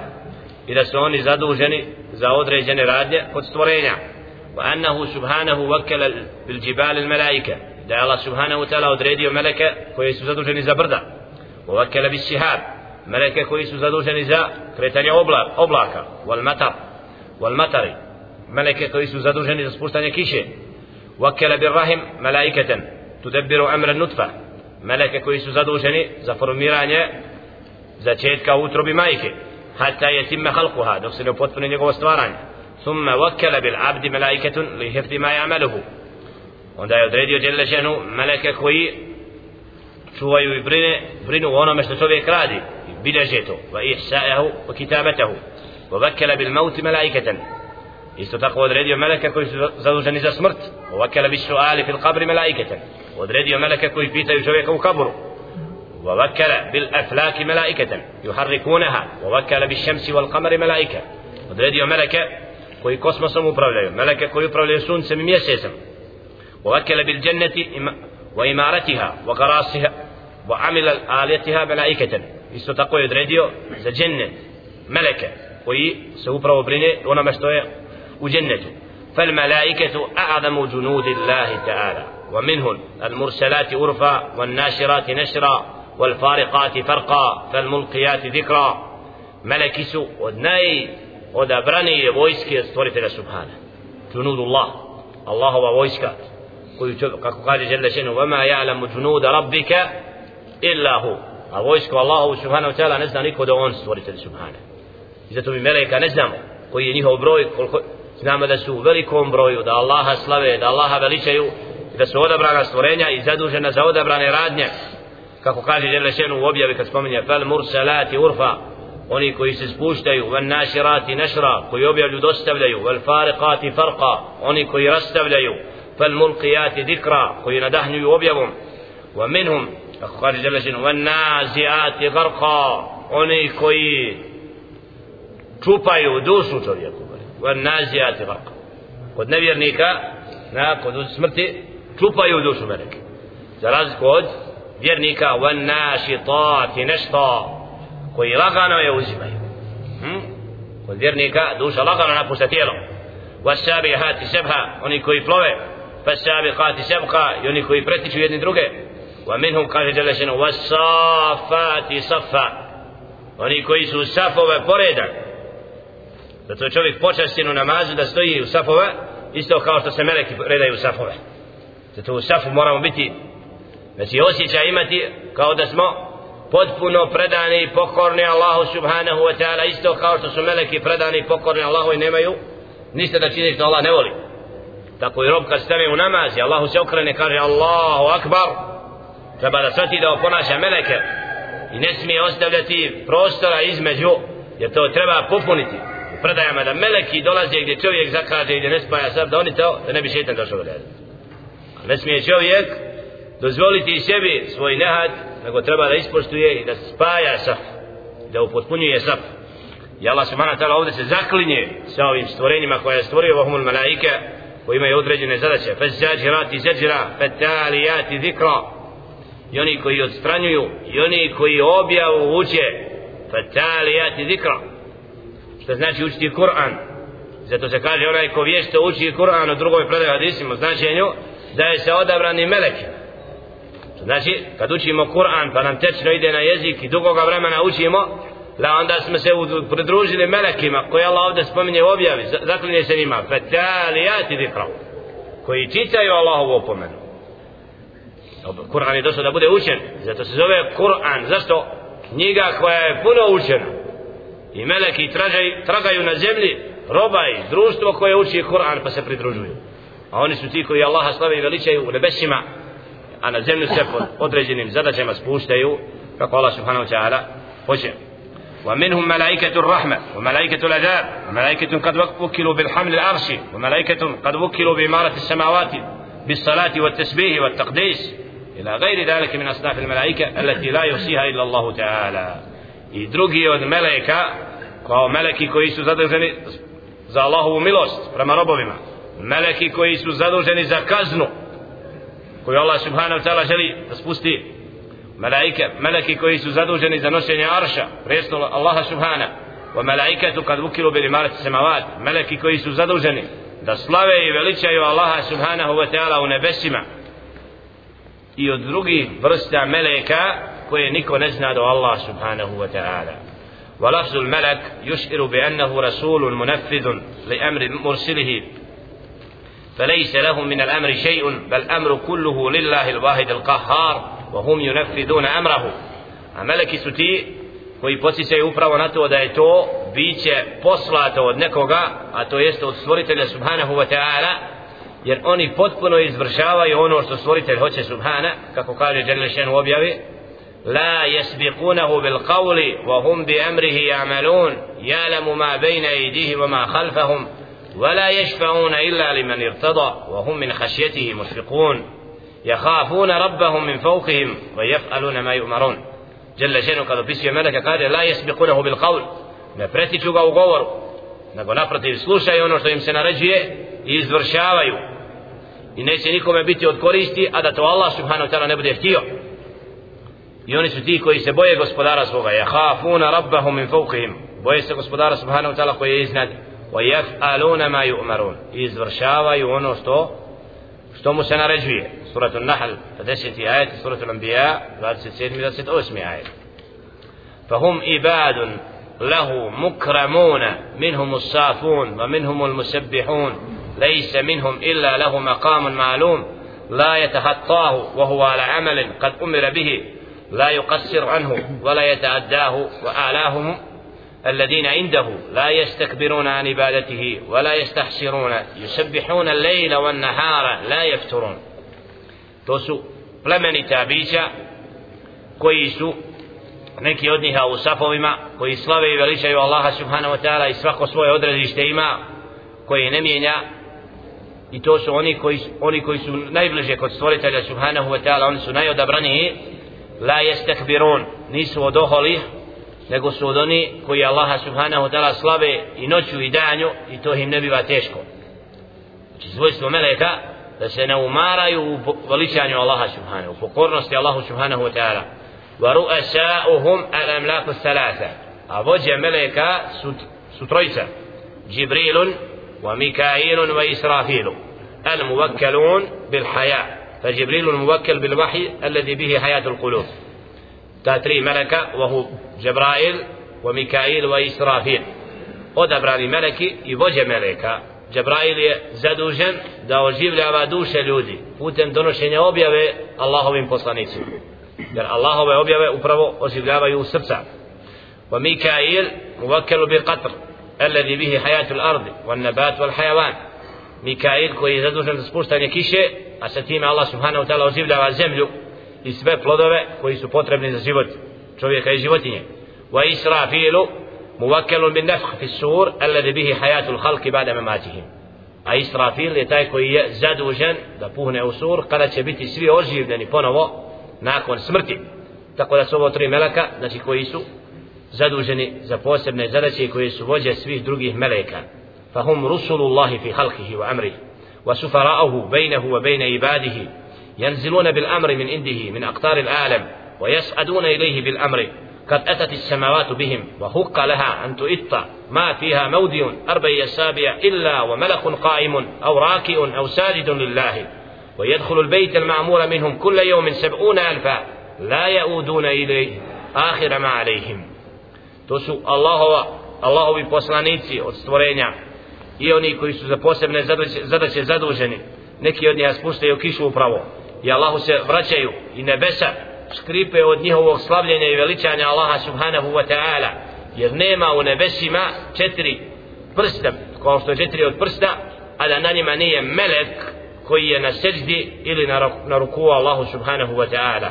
إذا su oni zaduženi za određene radnje kod stvorenja وأنه سبحانه وكل بالجبال الملائكة da je Allah subhanahu wa ta'ala odredio meleke koji su zaduženi za brda uvakela bi sihab meleke koji su zaduženi za kretanje obla, oblaka wal matar wal matari meleke koji su zaduženi za spuštanje kiše uvakela bi rahim malaikatan tudabbiru amra nutfa meleke koji su zaduženi za formiranje začetka utrobi majke hatta yatimma khalquha dok se ne upotpuni njegovo stvaranje ثم وكل بالعبد ملائكة لحفظ ما يعمله onda je odredio djelile ženu meleke koji čuvaju i brine, brinu o onome što čovjek radi i bilježe to va ihsa'ahu va kitabatahu va vakela bil mauti melaiketan isto tako odredio meleke koji su zaduženi za smrt va vakela bil suali fil qabri melaiketan odredio meleke koji pitaju čovjeka u kaburu ووكل بالأفلاك ملائكة يحركونها ووكل بالشمس والقمر ملائكة odredio meleke koji kosmosom upravljaju meleke koji upravljaju suncem i mjesecem ووكل بالجنة وإمارتها وقراصها وعمل آليتها ملائكة. isto tako je odredio za džennet meleke koji se upravo brine onome što je فالملائكة أعظم جنود الله تعالى. ومنهم المرسلات أرفا والناشرات نشرا والفارقات فرقا فالملقيات ذكرا. ملكي سو ودناي vojske stvoritelja subhana junud Allah Allahova vojska koju čovjek, kako kaže Žele Šenu vama ja'lamu junuda rabbika illa hu a vojsko Allahu subhanahu wa ta'ala ne zna niko da on stvoritelj subhana i zato mi meleka ne znamo koji je njihov broj koliko znamo da su u velikom broju da Allaha slave da Allaha veličaju da su odabrana stvorenja i zadužena za odabrane radnje kako kaže Žele Šenu u objavi kad spominje fel mursalati urfa oni koji se spuštaju van naširati nešra koji objavlju dostavljaju vel fariqati farqa oni koji rastavljaju فالملقيات ذكرى قيل دهن وبيض ومنهم أخبار جل والنازئات غرقا. أني كوي. تشوبا يودوسو والنازئات غرقا. قد نبي أرنيكا نا قد سمرتي تشوبا يودوسو ملك زراز قد بيرنيكا والناشطات نشطا. كوي رغانا يوزي مايو قد بيرنيكا دوش رغانا نفس تيلا والسابحات سبها أني كوي فلوه. فالسابقات سبقا i oni koji pretiču jedni druge. Wa minhum kaže Đelešenu wasafati safa oni koji su safove poredak. Zato čovjek počastinu namazu da stoji u safove isto kao što se meleki redaju u safove. Zato u safu moramo biti znači osjećaj imati kao da smo potpuno predani i pokorni Allahu subhanahu wa ta'ala isto kao što su meleki predani i pokorni Allahu i nemaju ništa da čini što Allah ne voli tako i rob kad stane u namaz i Allahu se okrene kaže Allahu akbar. Treba da svati da oponaša meleke i ne smije ostavljati prostora između jer to treba popuniti. U predajama da meleki dolaze gdje čovjek zakaže i gdje ne spaja sad da oni to da ne bi šetan došao a ne smije čovjek dozvoliti sebi svoj nehad nego treba da ispoštuje i da spaja saf da upotpunjuje saf. I Allah subhanahu wa ta'ala ovdje se zaklinje sa ovim stvorenjima koje je stvorio vahumul malaike koji imaju određene zadaće. Fezzađirati zeđira fetalijati zikra. I oni koji odstranjuju i oni koji objavu uče fetalijati zikra. Što znači učiti Kur'an? Zato se kaže onaj ko vješto uči Kur'an u drugoj predaj hadisima značenju da je se odabrani melek. Znači, kad učimo Kur'an pa nam tečno ide na jezik i dugoga vremena učimo, la onda smo se pridružili melekima koji Allah ovdje spominje u objavi, zaklinje se njima, fetalijati dikrav, koji čitaju Allahovu opomenu. Kur'an je došao da bude učen, zato se zove Kur'an, zašto? Knjiga koja je puno učena. I meleki tražaj, tragaju na zemlji roba i društvo koje uči Kur'an pa se pridružuju. A oni su ti koji Allaha slave i veličaju u nebesima, a na zemlju se pod određenim zadaćama spuštaju kako Allah subhanahu wa ta'ala hoće ومنهم ملائكة الرحمة وملائكة العذاب وملائكة قد وكلوا بالحمل العرش وملائكة قد وكلوا بإمارة السماوات بالصلاة والتسبيح والتقديس. إلى غير ذلك من أصناف الملائكة التي لا يحصيها إلا الله تعالى. I drugi od meleka kao meleki koji su zaduženi za Allahovu milost prema robovima meleki koji su zaduženi za kaznu koju Allah subhanahu ta'ala želi da spusti malaike, meleki koji su zaduženi za nošenje arša, prestola Allaha subhana, wa malaikatu kad vukilu bili marati samavat, meleki koji su zaduženi da slave i veličaju Allaha subhanahu wa ta'ala u nebesima i od drugih vrsta meleka koje niko ne zna do Allah subhanahu wa ta'ala. ولفظ الملك يشعر بأنه رسول منفذ لأمر مرسله فليس لهم من الأمر شيء بل أمر كله لله الواحد القهار وهم ينفذون أمره أملك ستي koji podsjećaju upravo na to da je to biće poslato od nekoga, a to jeste od stvoritelja subhanahu wa ta'ala, jer oni potpuno izvršavaju ono što stvoritelj hoće subhana, kako kaže Đelešen u objavi, لا يسبقونه بالقول وهم بأمره يعملون يعلم ما بين أيديهم وما خلفهم ولا يشفعون إلا لمن ارتضى وهم من خشيته مشفقون يخافون ربهم من فوقهم ويفعلون ما يؤمرون جل شأنه kada opisuje meleka kaže la yasbiqunahu bil qawl ne pretiču ga u govoru nego naprotiv slušaju ono što im se naređuje i izvršavaju i neće nikome biti od koristi a da to Allah subhanahu ta'ala ne bude htio i oni su ti koji se boje gospodara svoga yakhafuna rabbahum min fawqihim boje se gospodara subhanahu ta'ala koji je iznad ويفعلون ما يؤمرون izvršavaju ono što što mu se naređuje suratul Nahl 50. ajet suratul Anbiya 27. 28. ajet فهم عباد له مكرمون منهم الصافون ومنهم المسبحون ليس منهم إلا له مقام معلوم لا يتخطاه وهو على عمل قد أمر به لا يقصر عنه ولا يتعداه وأعلاهم الذين عنده لا يستكبرون عن عبادته ولا يستحسرون يسبحون الليل والنهار لا يفترون to su plemenita bića koji su neki od njih u safovima koji slave i veličaju Allaha subhanahu wa ta'ala i svako svoje odredište ima koji ne mijenja i to su oni koji, oni koji su najbliže kod stvoritelja subhanahu wa ta'ala oni su najodabraniji la jestekbirun nisu od oholi nego su od oni koji Allaha subhanahu ta'ala slave i noću i danju i to im ne biva teško znači svojstvo meleka da se ne umaraju u veličanju Allaha subhanahu u pokornosti Allahu subhanahu ta'ala wa ru'asa'uhum al-amlaku thalatha a vođe meleka su, su trojica Jibrilun wa Mikailun wa Israfilu الموكلون بالحياة فجبريل الموكل بالوحي الذي به حياة القلوب تاتري ملكة وهو جبرائيل وميكائيل وإسرافيل odabrani meleki i vođe meleka Džebrail je zadužen da oživljava duše ljudi putem donošenja objave Allahovim poslanicima jer Allahove objave upravo oživljavaju srca wa Mikail muvakkelu bi qatr الذي به حياة الأرض والنبات والحيوان Mikail koji je zadužen za spuštanje kiše a sa time Allah subhanahu wa ta'ala oživljava zemlju i sve plodove koji su potrebni za život čovjeka i životinje. Wa israfilu muvakkelun bin nefh fi sur alladhi bihi hayatul khalqi ba'da mamatihim. A israfil je taj koji je zadužen da puhne u sur kada će biti svi oživljeni ponovo nakon smrti. Tako da su ovo tri meleka, znači koji su zaduženi za posebne zadaće i koji su vođe svih drugih meleka. Fahum rusulullahi fi halkihi wa amrihi wa sufara'uhu bejnehu wa bejne ibadihi ينزلون بالأمر من عنده من أقطار العالم ويسعدون إليه بالأمر. قد أتت السماوات بهم وحق لها أن تؤط ما فيها مودي أربع أسابع إلا وملك قائم أو راكع أو ساجد لله. ويدخل البيت المعمور منهم كل يوم سبعون ألفا. لا يؤودون إليه آخر ما عليهم. تسو الله الله بپوسلانيci od stvorenja. I oni koji su za posebne zadaće zaduženi. Neki od njih spuštaju kišu upravo. I Allahu se vraćaju i nebesa skripe od njihovog slavljenja i veličanja Allaha subhanahu wa ta'ala. Jer nema u nebesima četiri prsta kao što je četiri od prsta a da na njima nije melek koji je na seđdi ili na, na ruku Allahu subhanahu wa ta'ala.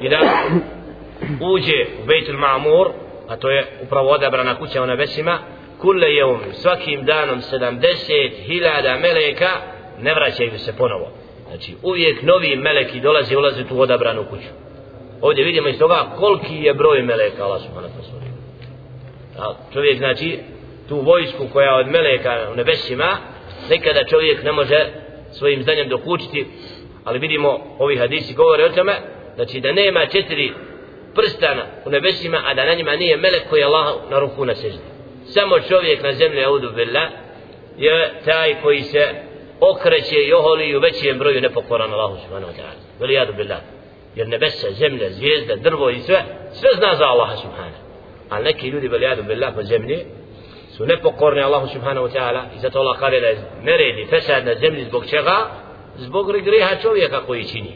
I da uđe u Bejtul Ma'mur a to je upravo odabrana kuća u nebesima kule jeum svakim danom 70.000 meleka ne vraćaju se ponovo znači uvijek novi meleki dolaze i ulaze tu odabranu kuću. Ovdje vidimo iz toga koliki je broj meleka Allah subhanahu wa ta'ala čovjek znači tu vojsku koja od meleka u nebesima nekada čovjek ne može svojim znanjem dokučiti ali vidimo ovi hadisi govore o tome znači da nema četiri prstana u nebesima a da na njima nije melek koji je Allah na ruku na seždi. Samo čovjek na zemlji audu billah je taj koji se okreće i oholi u većem broju nepokoran Allahu subhanahu wa ta'ala. Veli jadu billah. Jer nebesa, zemlja, zvijezda, drvo i sve sve zna za Allaha subhanahu. Ali neki ljudi veli jadu billah po zemlji su nepokorni Allahu subhanahu wa ta'ala i zato Allah kare da neredi fesad na zemlji zbog čega? Zbog griha čovjeka koji čini.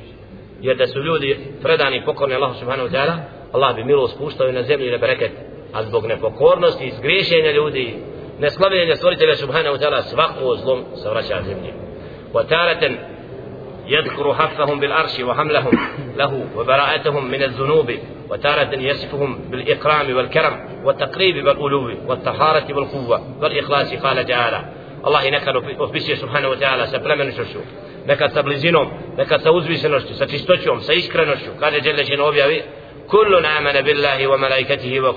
Jer da su ljudi predani i pokorni Allahu subhanahu wa ta'ala Allah bi milo spuštao na zemlji na bereket. A zbog nepokornosti i zgriješenja ljudi neslavljenja stvoritelja subhanahu wa ta'ala svako zlom se vraća zemlji وتارة يذكر حفهم بالعرش وحملهم له وبراءتهم من الذنوب وتارة يصفهم بالإكرام والكرم والتقريب والألو والطهارة والقوة والإخلاص قال تعالى الله nekad opisuje subhanahu wa ta'ala sa plemenitošću nekad sa blizinom nekad sa uzvišenošću sa čistoćom sa iskrenošću kaže Đelešin objavi kullu namana billahi wa malaikatihi wa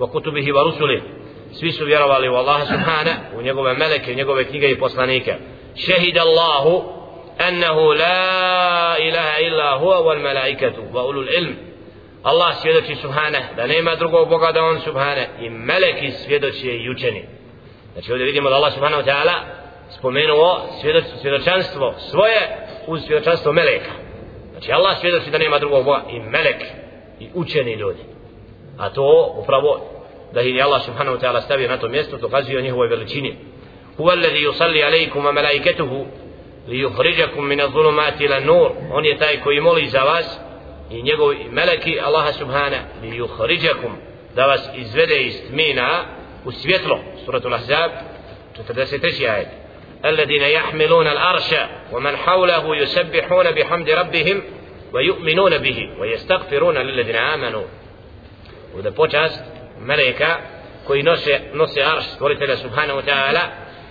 وكتبه ورسله svi su vjerovali u Allaha subhana u njegove meleke, u njegove knjige i poslanike. Šehid Allahu ennehu la ilaha illa huwa wal malaikatu wa ulul ilm. Allah svjedoči subhana da nema drugog Boga da on subhana i meleki svjedoči i učeni. Znači ovdje vidimo da Allah subhanahu ta'ala spomenuo svjedoč, svjedočanstvo svoje uz svjedočanstvo meleka. Znači Allah svjedoči da nema drugog Boga i melek i učeni ljudi. A to upravo da ih Allah subhanahu wa ta'ala stavio na to mjesto dokazuje o njihovoj veličini huwa alladhi yusalli alaykum wa malaikatuhu li yukhrijakum min adh-dhulumati ila nur on je taj koji moli za vas i njegovi meleki Allaha subhana li yukhrijakum da vas izvede iz tmina u svjetlo suratul ahzab 43 ajet الذين يحملون الأرش ومن حوله يسبحون بحمد ربهم ويؤمنون به ويستغفرون للذين آمنوا وده počast meleka koji nose, nose arš stvoritelja subhanahu wa ta'ala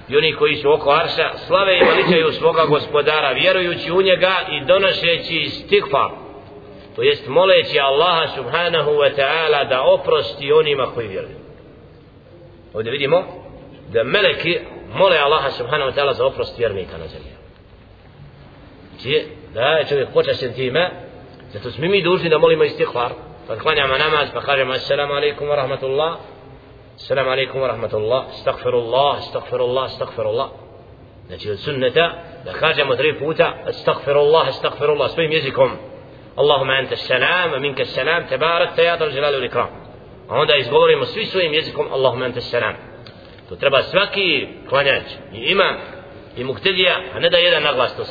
i oni koji su oko arša slave i veličaju svoga gospodara vjerujući u njega i donošeći stikfar to jest moleći Allaha subhanahu wa ta'ala da oprosti onima koji vjeruju. Ovdje vidimo da meleki mole Allaha subhanahu wa ta'ala za oprost vjernika na zemlji. Da je čovjek počašen time zato smo mi dužni da molimo istikfar فاتقنعم نماز فخرجم السلام عليكم ورحمة الله. السلام عليكم ورحمة الله. استغفر الله استغفر الله استغفر الله. نجي السنة. لخرجم وثريف بوتا استغفر الله استغفر الله. سبهم يزيكم اللهم أنت السلام ومنك السلام. تبارك تياد الجلال والإكرام. وهنا يزبوري مصري سبهم يزيكم اللهم أنت السلام. تو treba svaki klanjač i imam i muktedija, a ne da jedan naglas to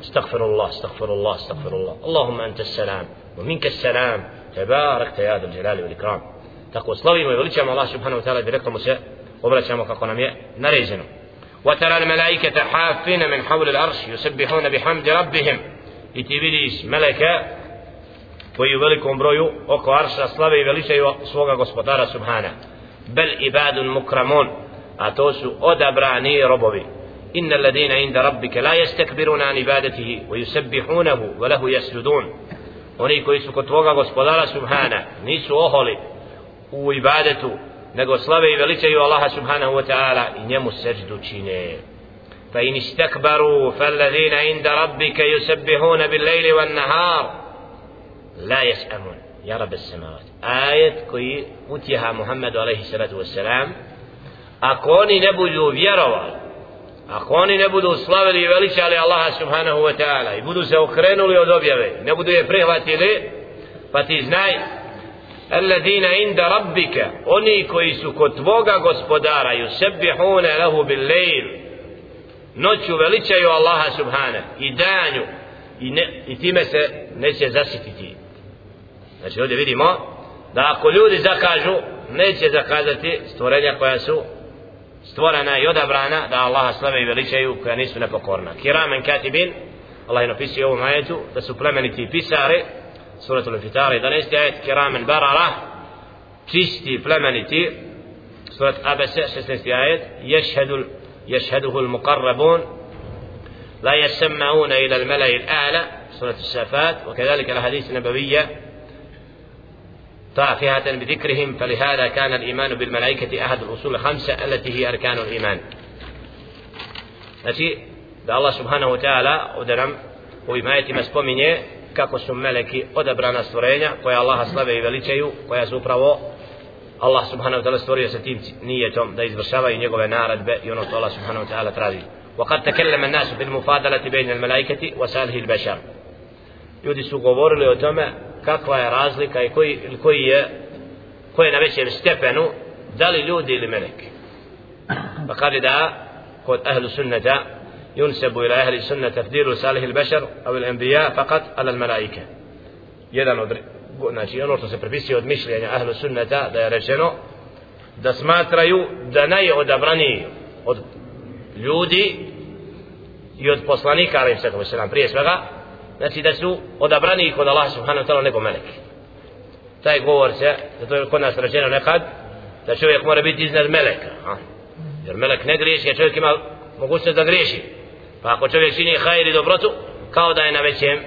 استغفر الله استغفر الله استغفر الله. اللهم أنت السلام ومنك السلام. تبارك يا ذا الجلال والإكرام. تقوى صلوي ويوليك الله سبحانه وتعالى بلك موسى وبلك شامو كقنام نريزنو. وترى الملائكة حافين من حول الأرش يسبحون بحمد ربهم. إتبليس ملكة koji u velikom broju oko Arša slave i veličaju svoga gospodara Subhana. Bel ibadun mukramon, a to su odabrani robovi. Inda rabbike la jestekbiruna an ibadatihi, wa yusabbihunahu, wa lahu jasjudun. Oni koji su kod tvoga gospodara Subhana, nisu oholi u ibadetu, nego slave i veličaju Allaha subhanahu wa ta'ala i njemu seždu čine fa in istakbaru falladhina inda rabbika yusabbihuna bil lejli wan nahar la yas'amun ya rab as-samawat ayat koji utjeha Muhammedu alaihi salatu wassalam ako oni ne budu vjerovali ako oni ne budu slavili i veličali Allaha subhanahu wa ta'ala i budu se okrenuli od objave ne budu je prihvatili pa ti znaj alladina inda rabbika oni koji su kod tvoga gospodara yusabbihuna lahu bil lejl, noću veličaju Allaha subhana i danju i, ne, i time se neće zasititi znači ovdje vidimo da ako ljudi zakažu neće zakazati stvorenja koja su stvorena i odabrana da Allaha slave i veličaju koja nisu nepokorna. Kiramen katibin Allah je napisio ovom ajetu da su plemeniti pisari سورة الانفطار 11 آية كراما بررة تشتي بلمنتي سورة أبس 16 آية يشهد يشهده المقربون لا يسمعون إلى الملأ الأعلى سورة السافات وكذلك الأحاديث النبوية تافهة بذكرهم فلهذا كان الإيمان بالملائكة أحد الأصول الخمسة التي هي أركان الإيمان Znači, da Allah subhanahu wa ta'ala u danam u imajetima spominje kako su meleki odabrana stvorenja koja Allaha slave i veličaju koja su upravo Allah subhanahu wa ta'ala stvorio sa tim nijetom da izvršavaju njegove naredbe i ono što Allah subhanahu wa ta'ala traži وقد تكلم الناس بالمفاضلة بين الملائكة وسالح البشر ljudi su govorili o tome kakva je razlika i koji, koji je koji je na većem stepenu da li ljudi ili meleki pa kaže da kod ahlu sunnata ينسب إلى أهل السنة تفضيل صالح البشر أو الأنبياء فقط على الملائكة jedan od znači ono što se prepisuje od mišljenja ahlu sunnata da je rečeno da smatraju da najodabrani od ljudi i od poslanika ali se se nam prije svega znači da su odabrani kod Allah subhanahu wa ta'ala nego meleki. Taj govor se zato je kod nas rečeno nekad da čovjek mora biti iznad meleka a? jer melek ne griješi a čovjek ima mogućnost da griješi. Pa ako čovjek čini hajr i dobrotu kao da je na većem.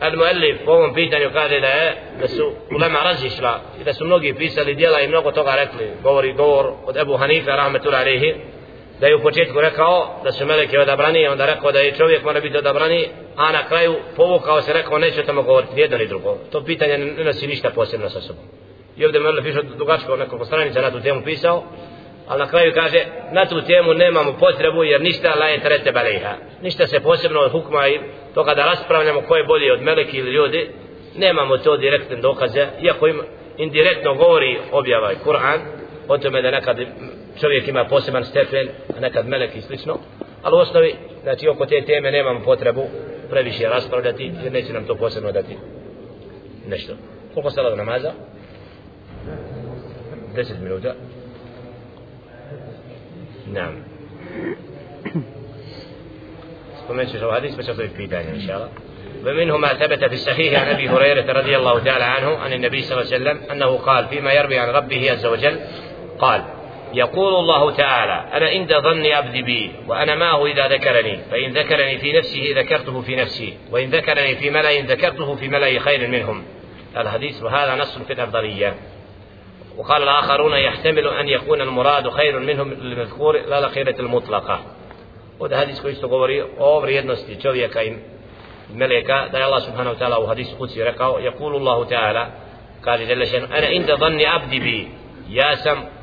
Al muallif po ovom pitanju kaže da je da su ulema razišla i da su mnogi pisali djela i mnogo toga rekli. Govori govor od Ebu Hanife rahmetullahi alejhi da je u početku rekao da su meleki odabrani onda rekao da je čovjek mora biti odabrani a na kraju povukao se rekao neće tamo govoriti ni jedno ni drugo. To pitanje ne nosi ništa posebno sa sobom. I ovdje Merle piše dugačko nekoliko stranica na tu temu pisao ali na kraju kaže na tu temu nemamo potrebu jer ništa la je trete baleha ništa se posebno od hukma i to kada raspravljamo ko je bolji od meleki ili ljudi nemamo to direktne dokaze iako im indirektno govori objava Kur'an o tome da nekad čovjek ima poseban stepen a nekad melek i slično ali u osnovi znači oko te teme nemamo potrebu previše raspravljati jer neće nam to posebno dati nešto koliko stala do namaza 10 minuta نعم spomenut ćeš ovaj hadis pa će ostaviti pitanje inša Allah ومنه ما ثبت في الصحيح عن ابي هريره رضي الله تعالى عنه عن النبي صلى الله عليه وسلم انه قال فيما يروي عن ربه عز وجل قال يقول الله تعالى أنا عند ظن عبدي بي وأنا معه إذا ذكرني فإن ذكرني في نفسه ذكرته في نفسي وإن ذكرني في ملأ ذكرته في ملأ خير منهم. الحديث وهذا نص في الافضليه وقال الآخرون يحتمل أن يكون المراد خير منهم المذكور لا الخيرة المطلقة. وده hadis koji isto govori o vrijednosti čovjeka i meleka da je Allah subhanahu wa يقول الله تعالى kaže جل شأنه أنا عند ظن عبدي بي sam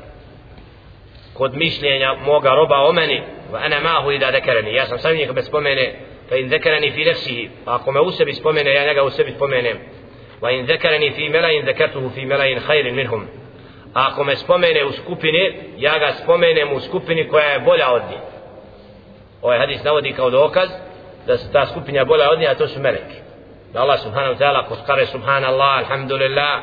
kod mišljenja moga roba o meni va ana ma'ahu idha dhakarani ja sam sa njim kad spomene fa in dhakarani fi nafsihi. Pa ako me u sebi spomene ja njega u sebi spomenem. Va in dhakarani fi mala'in dhakartuhu fi mala'in khairin minhum. A ako me spomene u skupini ja ga spomenem u skupini koja je bolja od njih ovaj hadis navodi kao dokaz da se ta skupina bolja od njih a to su meleki. Da Allah subhanahu wa ta'ala ko skare subhanallah alhamdulillah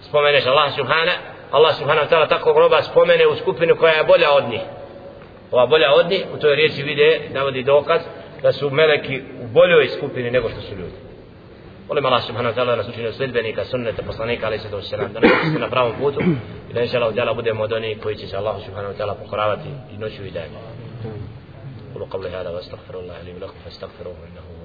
spomeneš Allah subhanahu Allah subhanahu wa ta'ala tako groba spomene u skupinu koja je bolja od njih ova bolja od njih u toj riječi vide navodi dokaz da su meleki u boljoj skupini nego što su ljudi Molim Allah subhanahu wa ta'ala nas učinio sledbenika sunneta poslanika alaih sallatu wasalam da nas na pravom putu i da inša Allah djela budemo od onih koji će se Allah subhanahu wa ta'ala pokoravati i noću i danju. قولوا قولي هذا واستغفر الله لي ولكم فاستغفروه انه